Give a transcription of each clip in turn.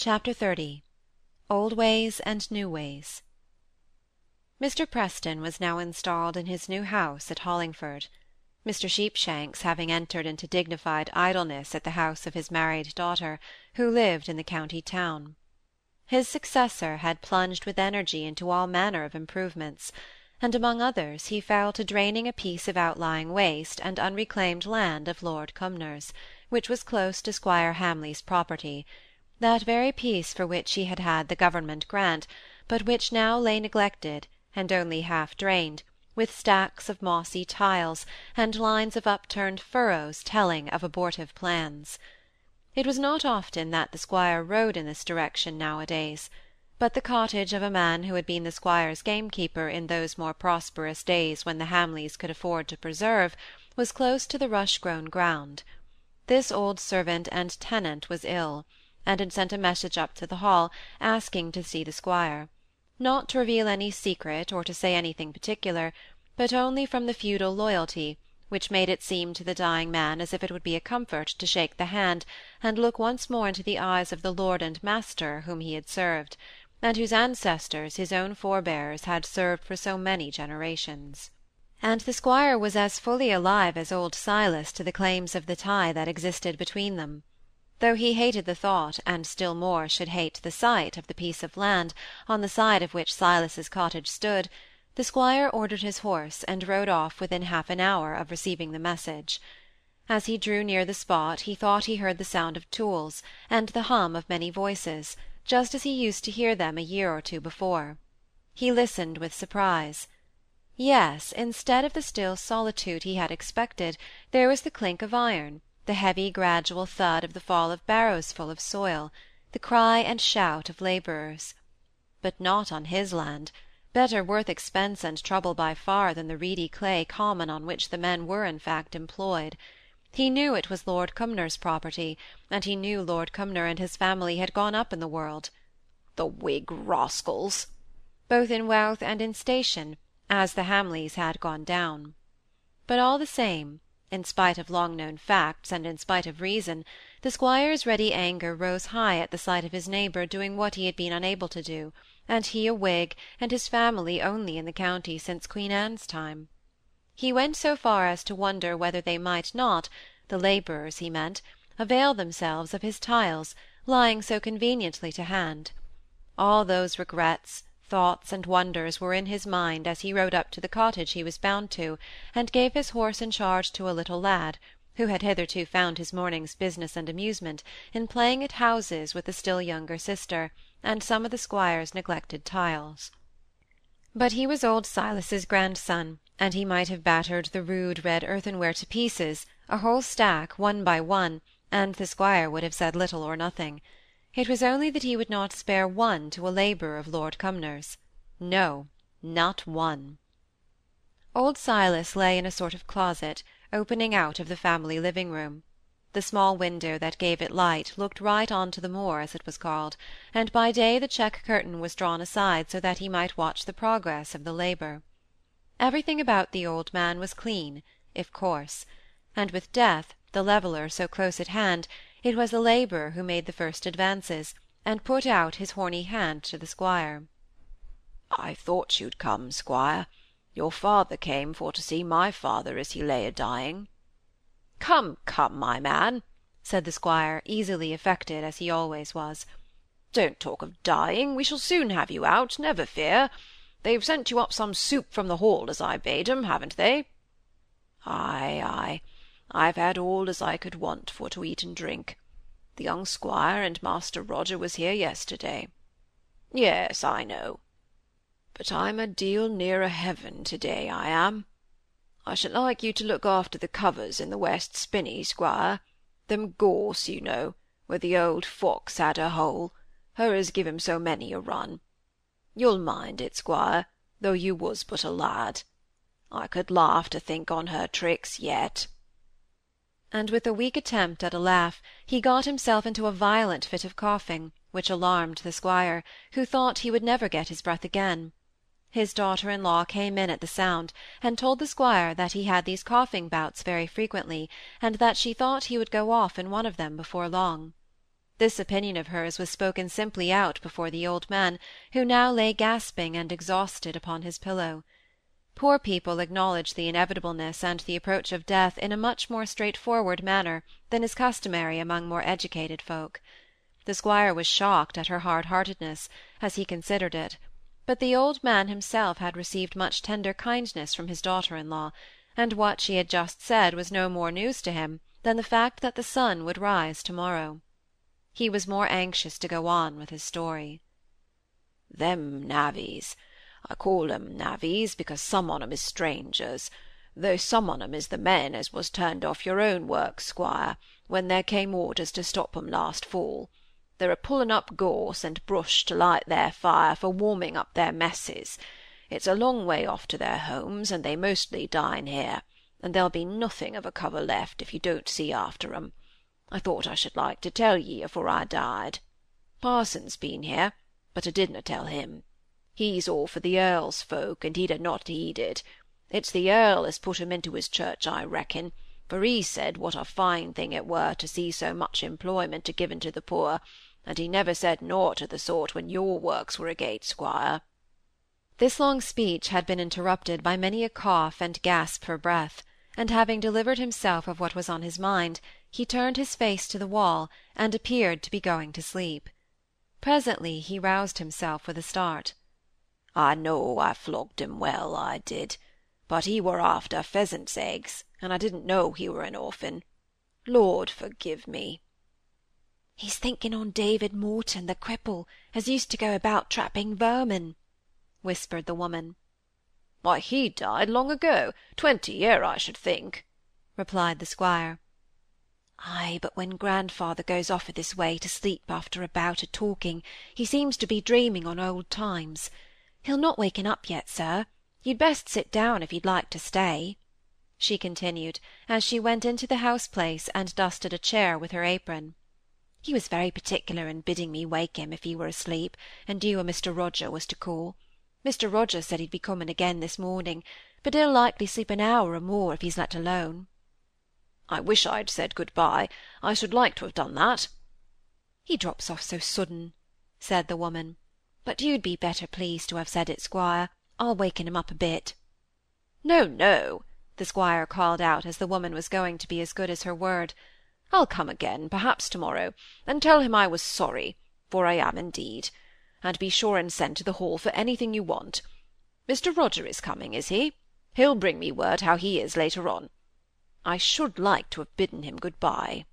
Chapter XXX Old Ways and New Ways Mr. Preston was now installed in his new house at Hollingford. Mr. Sheepshanks having entered into dignified idleness at the house of his married daughter, who lived in the county town. His successor had plunged with energy into all manner of improvements, and among others he fell to draining a piece of outlying waste and unreclaimed land of Lord Cumnor's, which was close to Squire Hamley's property, that very piece for which he had had the government grant, but which now lay neglected, and only half drained, with stacks of mossy tiles, and lines of upturned furrows telling of abortive plans. It was not often that the squire rode in this direction now-a-days but the cottage of a man who had been the squire's gamekeeper in those more prosperous days when the Hamleys could afford to preserve, was close to the rush-grown ground. This old servant and tenant was ill, and had sent a message up to the Hall, asking to see the squire; not to reveal any secret or to say anything particular, but only from the feudal loyalty, which made it seem to the dying man as if it would be a comfort to shake the hand and look once more into the eyes of the lord and master whom he had served and whose ancestors his own forebears had served for so many generations. And the squire was as fully alive as old Silas to the claims of the tie that existed between them. Though he hated the thought, and still more should hate the sight of the piece of land, on the side of which Silas's cottage stood, the squire ordered his horse, and rode off within half an hour of receiving the message. As he drew near the spot he thought he heard the sound of tools, and the hum of many voices, just as he used to hear them a year or two before. He listened with surprise. Yes, instead of the still solitude he had expected, there was the clink of iron, the heavy gradual thud of the fall of barrowsful of soil, the cry and shout of labourers. But not on his land, better worth expense and trouble by far than the reedy clay common on which the men were in fact employed. He knew it was Lord Cumnor's property, and he knew Lord Cumnor and his family had gone up in the world. The Whig rascals! both in wealth and in station, as the Hamleys had gone down. But all the same, in spite of long-known facts and in spite of reason, the squire's ready anger rose high at the sight of his neighbour doing what he had been unable to do, and he a Whig, and his family only in the county since Queen Anne's time. He went so far as to wonder whether they might not, the labourers he meant, avail themselves of his tiles, lying so conveniently to hand. All those regrets, thoughts, and wonders were in his mind as he rode up to the cottage he was bound to, and gave his horse in charge to a little lad, who had hitherto found his morning's business and amusement in playing at houses with the still younger sister, and some of the squire's neglected tiles. But he was old Silas's grandson, and he might have battered the rude red earthenware to pieces, a whole stack, one by one, and the squire would have said little or nothing. It was only that he would not spare one to a labourer of Lord Cumnor's. No, not one. Old Silas lay in a sort of closet, opening out of the family living-room. The small window that gave it light looked right on to the moor, as it was called, and by day the check curtain was drawn aside so that he might watch the progress of the labour. Everything about the old man was clean, if coarse; and with death, the leveller, so close at hand, it was the labourer who made the first advances, and put out his horny hand to the squire. "I thought you'd come, squire. Your father came for to see my father as he lay a-dying." "Come, come, my man," said the squire, easily affected, as he always was. "Don't talk of dying. We shall soon have you out, never fear. They've sent you up some soup from the hall, as I bade 'em, haven't they?" "Ay, ay. I've had all as I could want for to eat and drink. The young squire and Master Roger was here yesterday." "Yes, I know." "But I'm a deal nearer heaven to-day, I am. I should like you to look after the covers in the west spinney, squire. Them gorse, you know, where the old fox had her hole, her as give him so many a run. You'll mind it, squire, though you was but a lad. I could laugh to think on her tricks yet." And with a weak attempt at a laugh, he got himself into a violent fit of coughing, which alarmed the squire, who thought he would never get his breath again. His daughter-in-law came in at the sound, and told the squire that he had these coughing bouts very frequently, and that she thought he would go off in one of them before long. This opinion of hers was spoken simply out before the old man, who now lay gasping and exhausted upon his pillow. Poor people acknowledge the inevitableness and the approach of death in a much more straightforward manner than is customary among more educated folk. The squire was shocked at her hard-heartedness, as he considered it, but the old man himself had received much tender kindness from his daughter-in-law, and what she had just said was no more news to him than the fact that the sun would rise to-morrow. He was more anxious to go on with his story. Them navvies I call 'em navvies because some on 'em is strangers, though some on 'em is the men as was turned off your own works, squire, when there came orders to stop 'em last fall. They're a pulling up gorse and brush to light their fire for warming up their messes. It's a long way off to their homes, and they mostly dine here, and there'll be nothing of a cover left if you don't see after 'em. I thought I should like to tell ye afore I died. Parson's been here, but I didna tell him. He's all for the Earl's folk, and he'd ha' not heeded. It's the Earl as put him into his church, I reckon, for he said what a fine thing it were to see so much employment a given to the poor, and he never said nought o' the sort when your works were agate, squire. This long speech had been interrupted by many a cough and gasp for breath, and having delivered himself of what was on his mind, he turned his face to the wall, and appeared to be going to sleep. Presently he roused himself with a start. I know I flogged him well, I did, but he were after pheasants' eggs, and I didn't know he were an orphan. Lord forgive me. He's thinking on David Morton, the cripple, as used to go about trapping vermin, whispered the woman. Why, he died long ago, twenty year, I should think, replied the squire. Ay, but when grandfather goes off o' this way to sleep after a bout of talking, he seems to be dreaming on old times. He'll not waken up yet, sir. You'd best sit down if you'd like to stay," she continued, as she went into the house-place and dusted a chair with her apron. "He was very particular in bidding me wake him if he were asleep, and you or Mr. Roger was to call. Mr. Roger said he'd be coming again this morning, but he'll likely sleep an hour or more if he's let alone." "I wish I'd said good-bye. I should like to have done that." "He drops off so sudden," said the woman. But you'd be better pleased to have said it, squire. I'll waken him up a bit." "No, no," the squire called out as the woman was going to be as good as her word. "I'll come again, perhaps to-morrow, and tell him I was sorry, for I am indeed. And be sure and send to the Hall for anything you want. Mr. Roger is coming, is he? He'll bring me word how he is later on. I should like to have bidden him good-bye."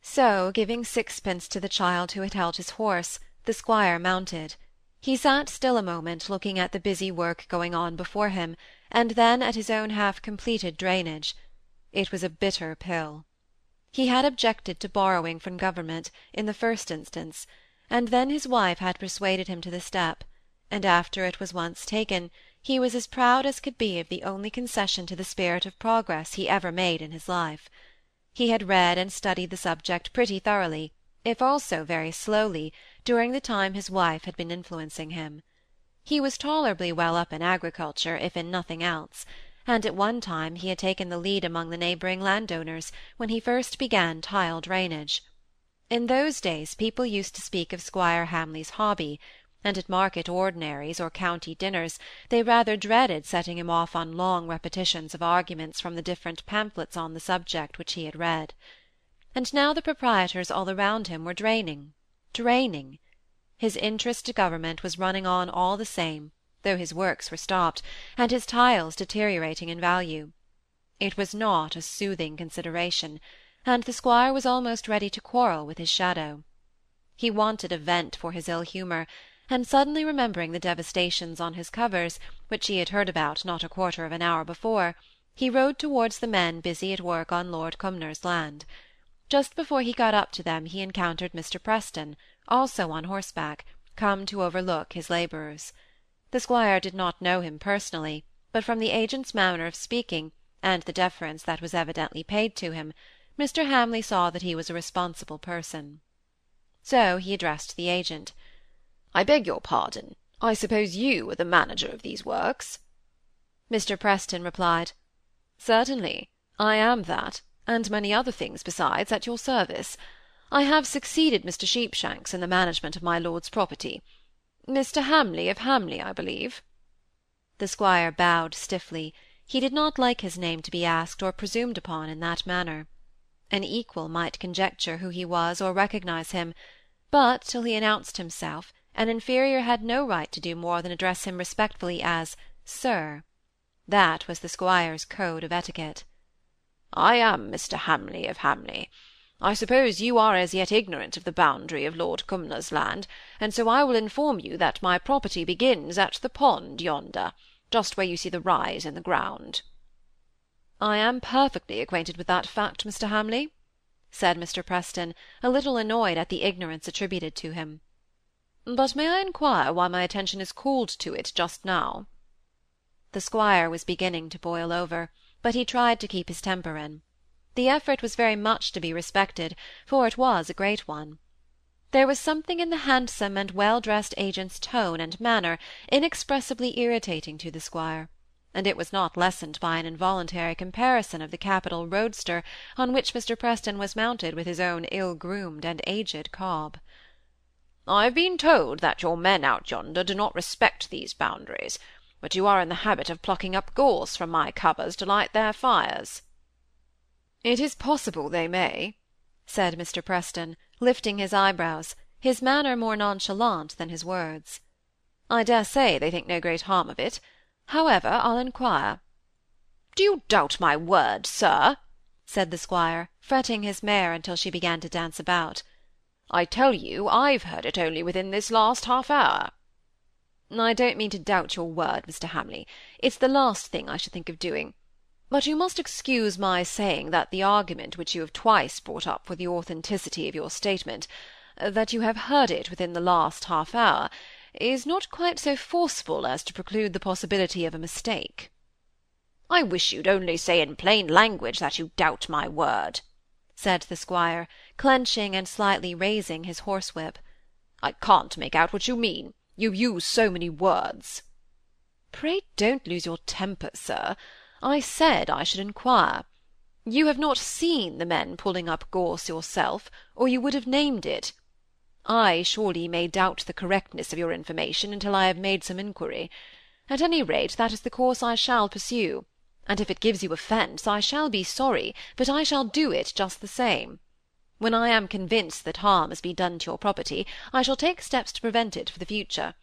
So, giving sixpence to the child who had held his horse, the squire mounted. He sat still a moment looking at the busy work going on before him, and then at his own half-completed drainage. It was a bitter pill. He had objected to borrowing from government, in the first instance, and then his wife had persuaded him to the step, and after it was once taken, he was as proud as could be of the only concession to the spirit of progress he ever made in his life. He had read and studied the subject pretty thoroughly, if also very slowly, during the time his wife had been influencing him. He was tolerably well up in agriculture, if in nothing else, and at one time he had taken the lead among the neighbouring landowners, when he first began tile drainage. In those days people used to speak of Squire Hamley's hobby, and at market ordinaries or county dinners they rather dreaded setting him off on long repetitions of arguments from the different pamphlets on the subject which he had read and now the proprietors all around him were draining, draining. His interest to government was running on all the same, though his works were stopped, and his tiles deteriorating in value. It was not a soothing consideration, and the squire was almost ready to quarrel with his shadow. He wanted a vent for his ill humour, and suddenly remembering the devastations on his covers, which he had heard about not a quarter of an hour before, he rode towards the men busy at work on Lord Cumnor's land. Just before he got up to them he encountered Mr. Preston, also on horseback, come to overlook his labourers. The squire did not know him personally, but from the agent's manner of speaking, and the deference that was evidently paid to him, Mr. Hamley saw that he was a responsible person. So he addressed the agent. "I beg your pardon. I suppose you are the manager of these works?" Mr. Preston replied, "Certainly. I am that and many other things besides, at your service. I have succeeded Mr. Sheepshanks in the management of my lord's property. Mr. Hamley of Hamley, I believe. The squire bowed stiffly. He did not like his name to be asked or presumed upon in that manner. An equal might conjecture who he was or recognize him, but, till he announced himself, an inferior had no right to do more than address him respectfully as Sir. That was the squire's code of etiquette. I am Mr. Hamley of Hamley. I suppose you are as yet ignorant of the boundary of Lord Cumnor's land, and so I will inform you that my property begins at the pond yonder, just where you see the rise in the ground. I am perfectly acquainted with that fact, Mr. Hamley, said Mr. Preston, a little annoyed at the ignorance attributed to him. But may I inquire why my attention is called to it just now? The squire was beginning to boil over, but he tried to keep his temper in. The effort was very much to be respected, for it was a great one. There was something in the handsome and well-dressed agent's tone and manner inexpressibly irritating to the squire, and it was not lessened by an involuntary comparison of the capital roadster on which Mr. Preston was mounted with his own ill-groomed and aged cob. "I've been told that your men out yonder do not respect these boundaries, but you are in the habit of plucking up gorse from my covers to light their fires. It is possible they may, said Mr. Preston, lifting his eyebrows, his manner more nonchalant than his words. I dare say they think no great harm of it. However, I'll inquire. Do you doubt my word, sir? said the squire, fretting his mare until she began to dance about. I tell you I've heard it only within this last half hour. I don't mean to doubt your word, Mr. Hamley. It's the last thing I should think of doing. But you must excuse my saying that the argument which you have twice brought up for the authenticity of your statement, that you have heard it within the last half hour, is not quite so forcible as to preclude the possibility of a mistake. I wish you'd only say in plain language that you doubt my word, said the squire, clenching and slightly raising his horsewhip. I can't make out what you mean. You use so many words. Pray don't lose your temper, sir. I said I should inquire. You have not seen the men pulling up gorse yourself, or you would have named it. I surely may doubt the correctness of your information until I have made some inquiry. At any rate, that is the course I shall pursue, and if it gives you offence, I shall be sorry, but I shall do it just the same. When I am convinced that harm has been done to your property, I shall take steps to prevent it for the future,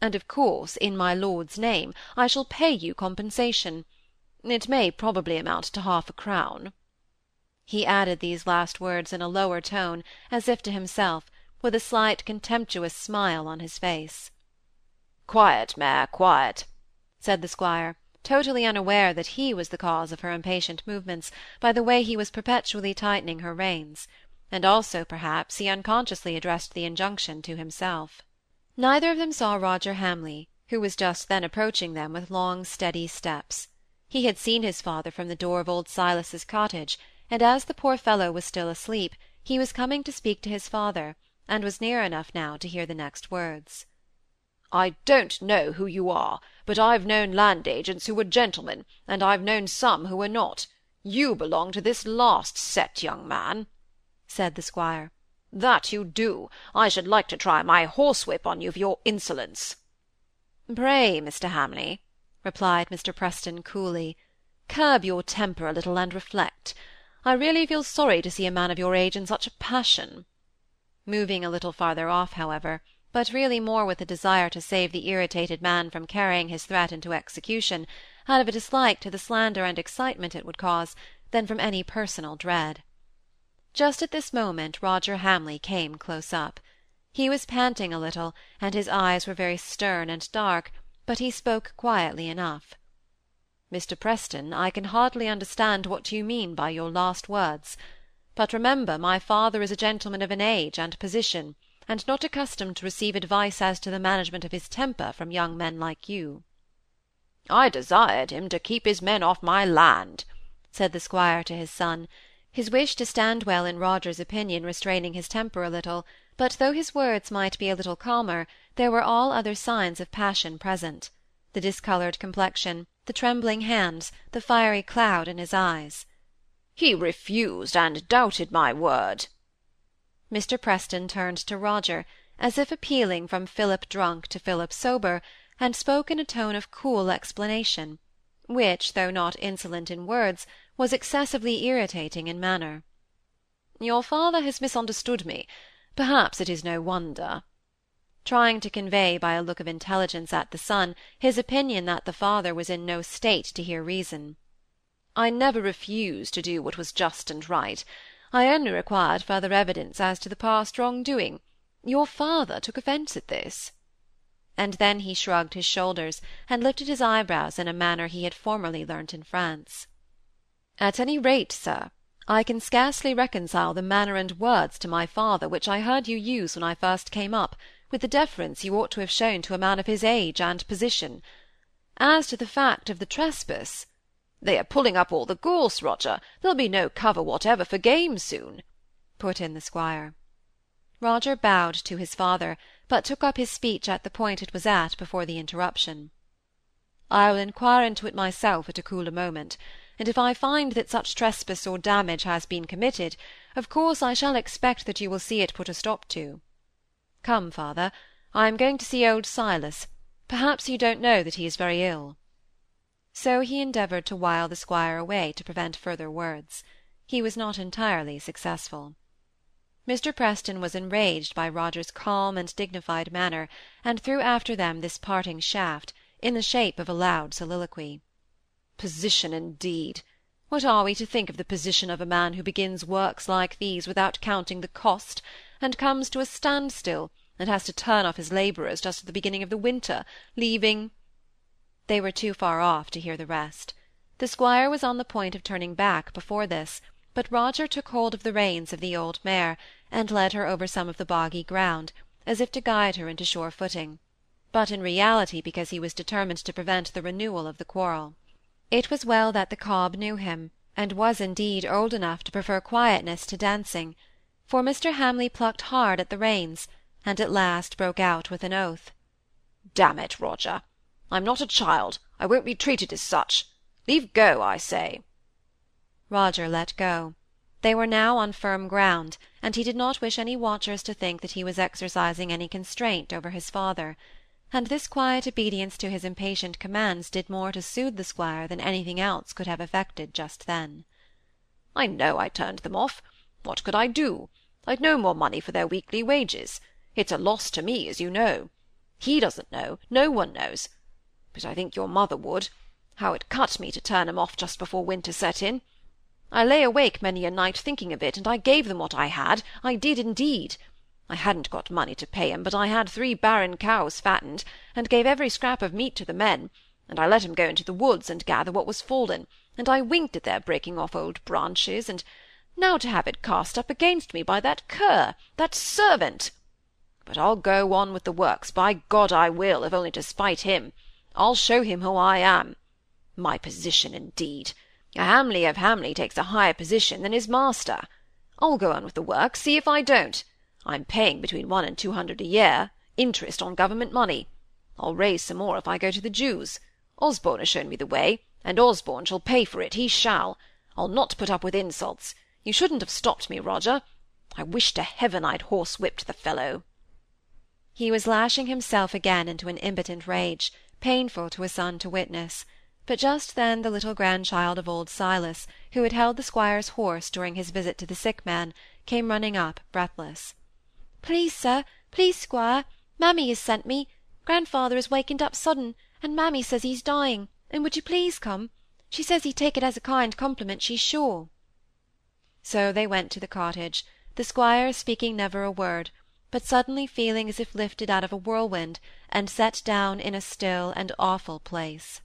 and of course, in my lord's name, I shall pay you compensation. It may probably amount to half a crown. He added these last words in a lower tone, as if to himself, with a slight contemptuous smile on his face. Quiet, mare, quiet, said the squire, totally unaware that he was the cause of her impatient movements by the way he was perpetually tightening her reins, and also, perhaps, he unconsciously addressed the injunction to himself. Neither of them saw Roger Hamley, who was just then approaching them with long steady steps. He had seen his father from the door of old Silas's cottage, and as the poor fellow was still asleep, he was coming to speak to his father, and was near enough now to hear the next words. I don't know who you are, but I've known land agents who were gentlemen, and I've known some who were not. You belong to this last set, young man, said the squire. That you do. I should like to try my horsewhip on you for your insolence. Pray, Mr. Hamley, replied Mr. Preston coolly. Curb your temper a little and reflect. I really feel sorry to see a man of your age in such a passion. Moving a little farther off, however, but really more with a desire to save the irritated man from carrying his threat into execution, out of a dislike to the slander and excitement it would cause, than from any personal dread. Just at this moment Roger Hamley came close up. He was panting a little, and his eyes were very stern and dark, but he spoke quietly enough. Mr. Preston, I can hardly understand what you mean by your last words. But remember, my father is a gentleman of an age and position, and not accustomed to receive advice as to the management of his temper from young men like you. I desired him to keep his men off my land, said the squire to his son, his wish to stand well in Roger's opinion restraining his temper a little, but though his words might be a little calmer, there were all other signs of passion present the discoloured complexion, the trembling hands, the fiery cloud in his eyes. He refused and doubted my word. Mr. Preston turned to Roger, as if appealing from Philip drunk to Philip sober, and spoke in a tone of cool explanation, which, though not insolent in words, was excessively irritating in manner. "Your father has misunderstood me. Perhaps it is no wonder," trying to convey by a look of intelligence at the son his opinion that the father was in no state to hear reason. "I never refused to do what was just and right. I only required further evidence as to the past wrong-doing. Your father took offence at this." And then he shrugged his shoulders, and lifted his eyebrows in a manner he had formerly learnt in France. "At any rate, sir, I can scarcely reconcile the manner and words to my father which I heard you use when I first came up, with the deference you ought to have shown to a man of his age and position. As to the fact of the trespass—" "They are pulling up all the gorse, Roger. There'll be no cover whatever for game soon," put in the squire. Roger bowed to his father, but took up his speech at the point it was at before the interruption. "I will inquire into it myself at a cooler moment and if I find that such trespass or damage has been committed, of course I shall expect that you will see it put a stop to. Come, father, I am going to see old Silas. Perhaps you don't know that he is very ill." So he endeavoured to wile the squire away to prevent further words. He was not entirely successful. Mr. Preston was enraged by Roger's calm and dignified manner, and threw after them this parting shaft, in the shape of a loud soliloquy. Position, indeed! What are we to think of the position of a man who begins works like these without counting the cost, and comes to a standstill, and has to turn off his labourers just at the beginning of the winter, leaving They were too far off to hear the rest. The squire was on the point of turning back before this, but Roger took hold of the reins of the old mare, and led her over some of the boggy ground, as if to guide her into sure footing, but in reality because he was determined to prevent the renewal of the quarrel. It was well that the cob knew him, and was indeed old enough to prefer quietness to dancing, for Mr. Hamley plucked hard at the reins, and at last broke out with an oath. "Damn it, Roger! I'm not a child. I won't be treated as such. Leave go, I say." Roger let go. They were now on firm ground, and he did not wish any watchers to think that he was exercising any constraint over his father and this quiet obedience to his impatient commands did more to soothe the squire than anything else could have effected just then. "I know I turned them off. What could I do? I'd no more money for their weekly wages. It's a loss to me, as you know. He doesn't know, no one knows. But I think your mother would. How it cut me to turn 'em off just before winter set in! I lay awake many a night thinking of it, and I gave them what I had, I did indeed. I hadn't got money to pay 'em, but I had three barren cows fattened, and gave every scrap of meat to the men, and I let 'em go into the woods and gather what was fallen, and I winked at their breaking off old branches, and now to have it cast up against me by that cur, that servant! But I'll go on with the works, by God I will, if only to spite him. I'll show him who I am. My position, indeed! A Hamley of Hamley takes a higher position than his master. I'll go on with the works, see if I don't. I'm paying between one and two hundred a year, interest on government money. I'll raise some more if I go to the Jews. Osborne has shown me the way, and Osborne shall pay for it, he shall. I'll not put up with insults. You shouldn't have stopped me, Roger. I wish to heaven I'd horsewhipped the fellow. He was lashing himself again into an impotent rage, painful to a son to witness, but just then the little grandchild of old Silas, who had held the squire's horse during his visit to the sick man, came running up breathless. "Please, sir, please, squire, mammy has sent me. Grandfather has wakened up sudden, and mammy says he's dying, and would you please come? She says he'd take it as a kind compliment, she's sure." So they went to the cottage, the squire speaking never a word, but suddenly feeling as if lifted out of a whirlwind, and set down in a still and awful place.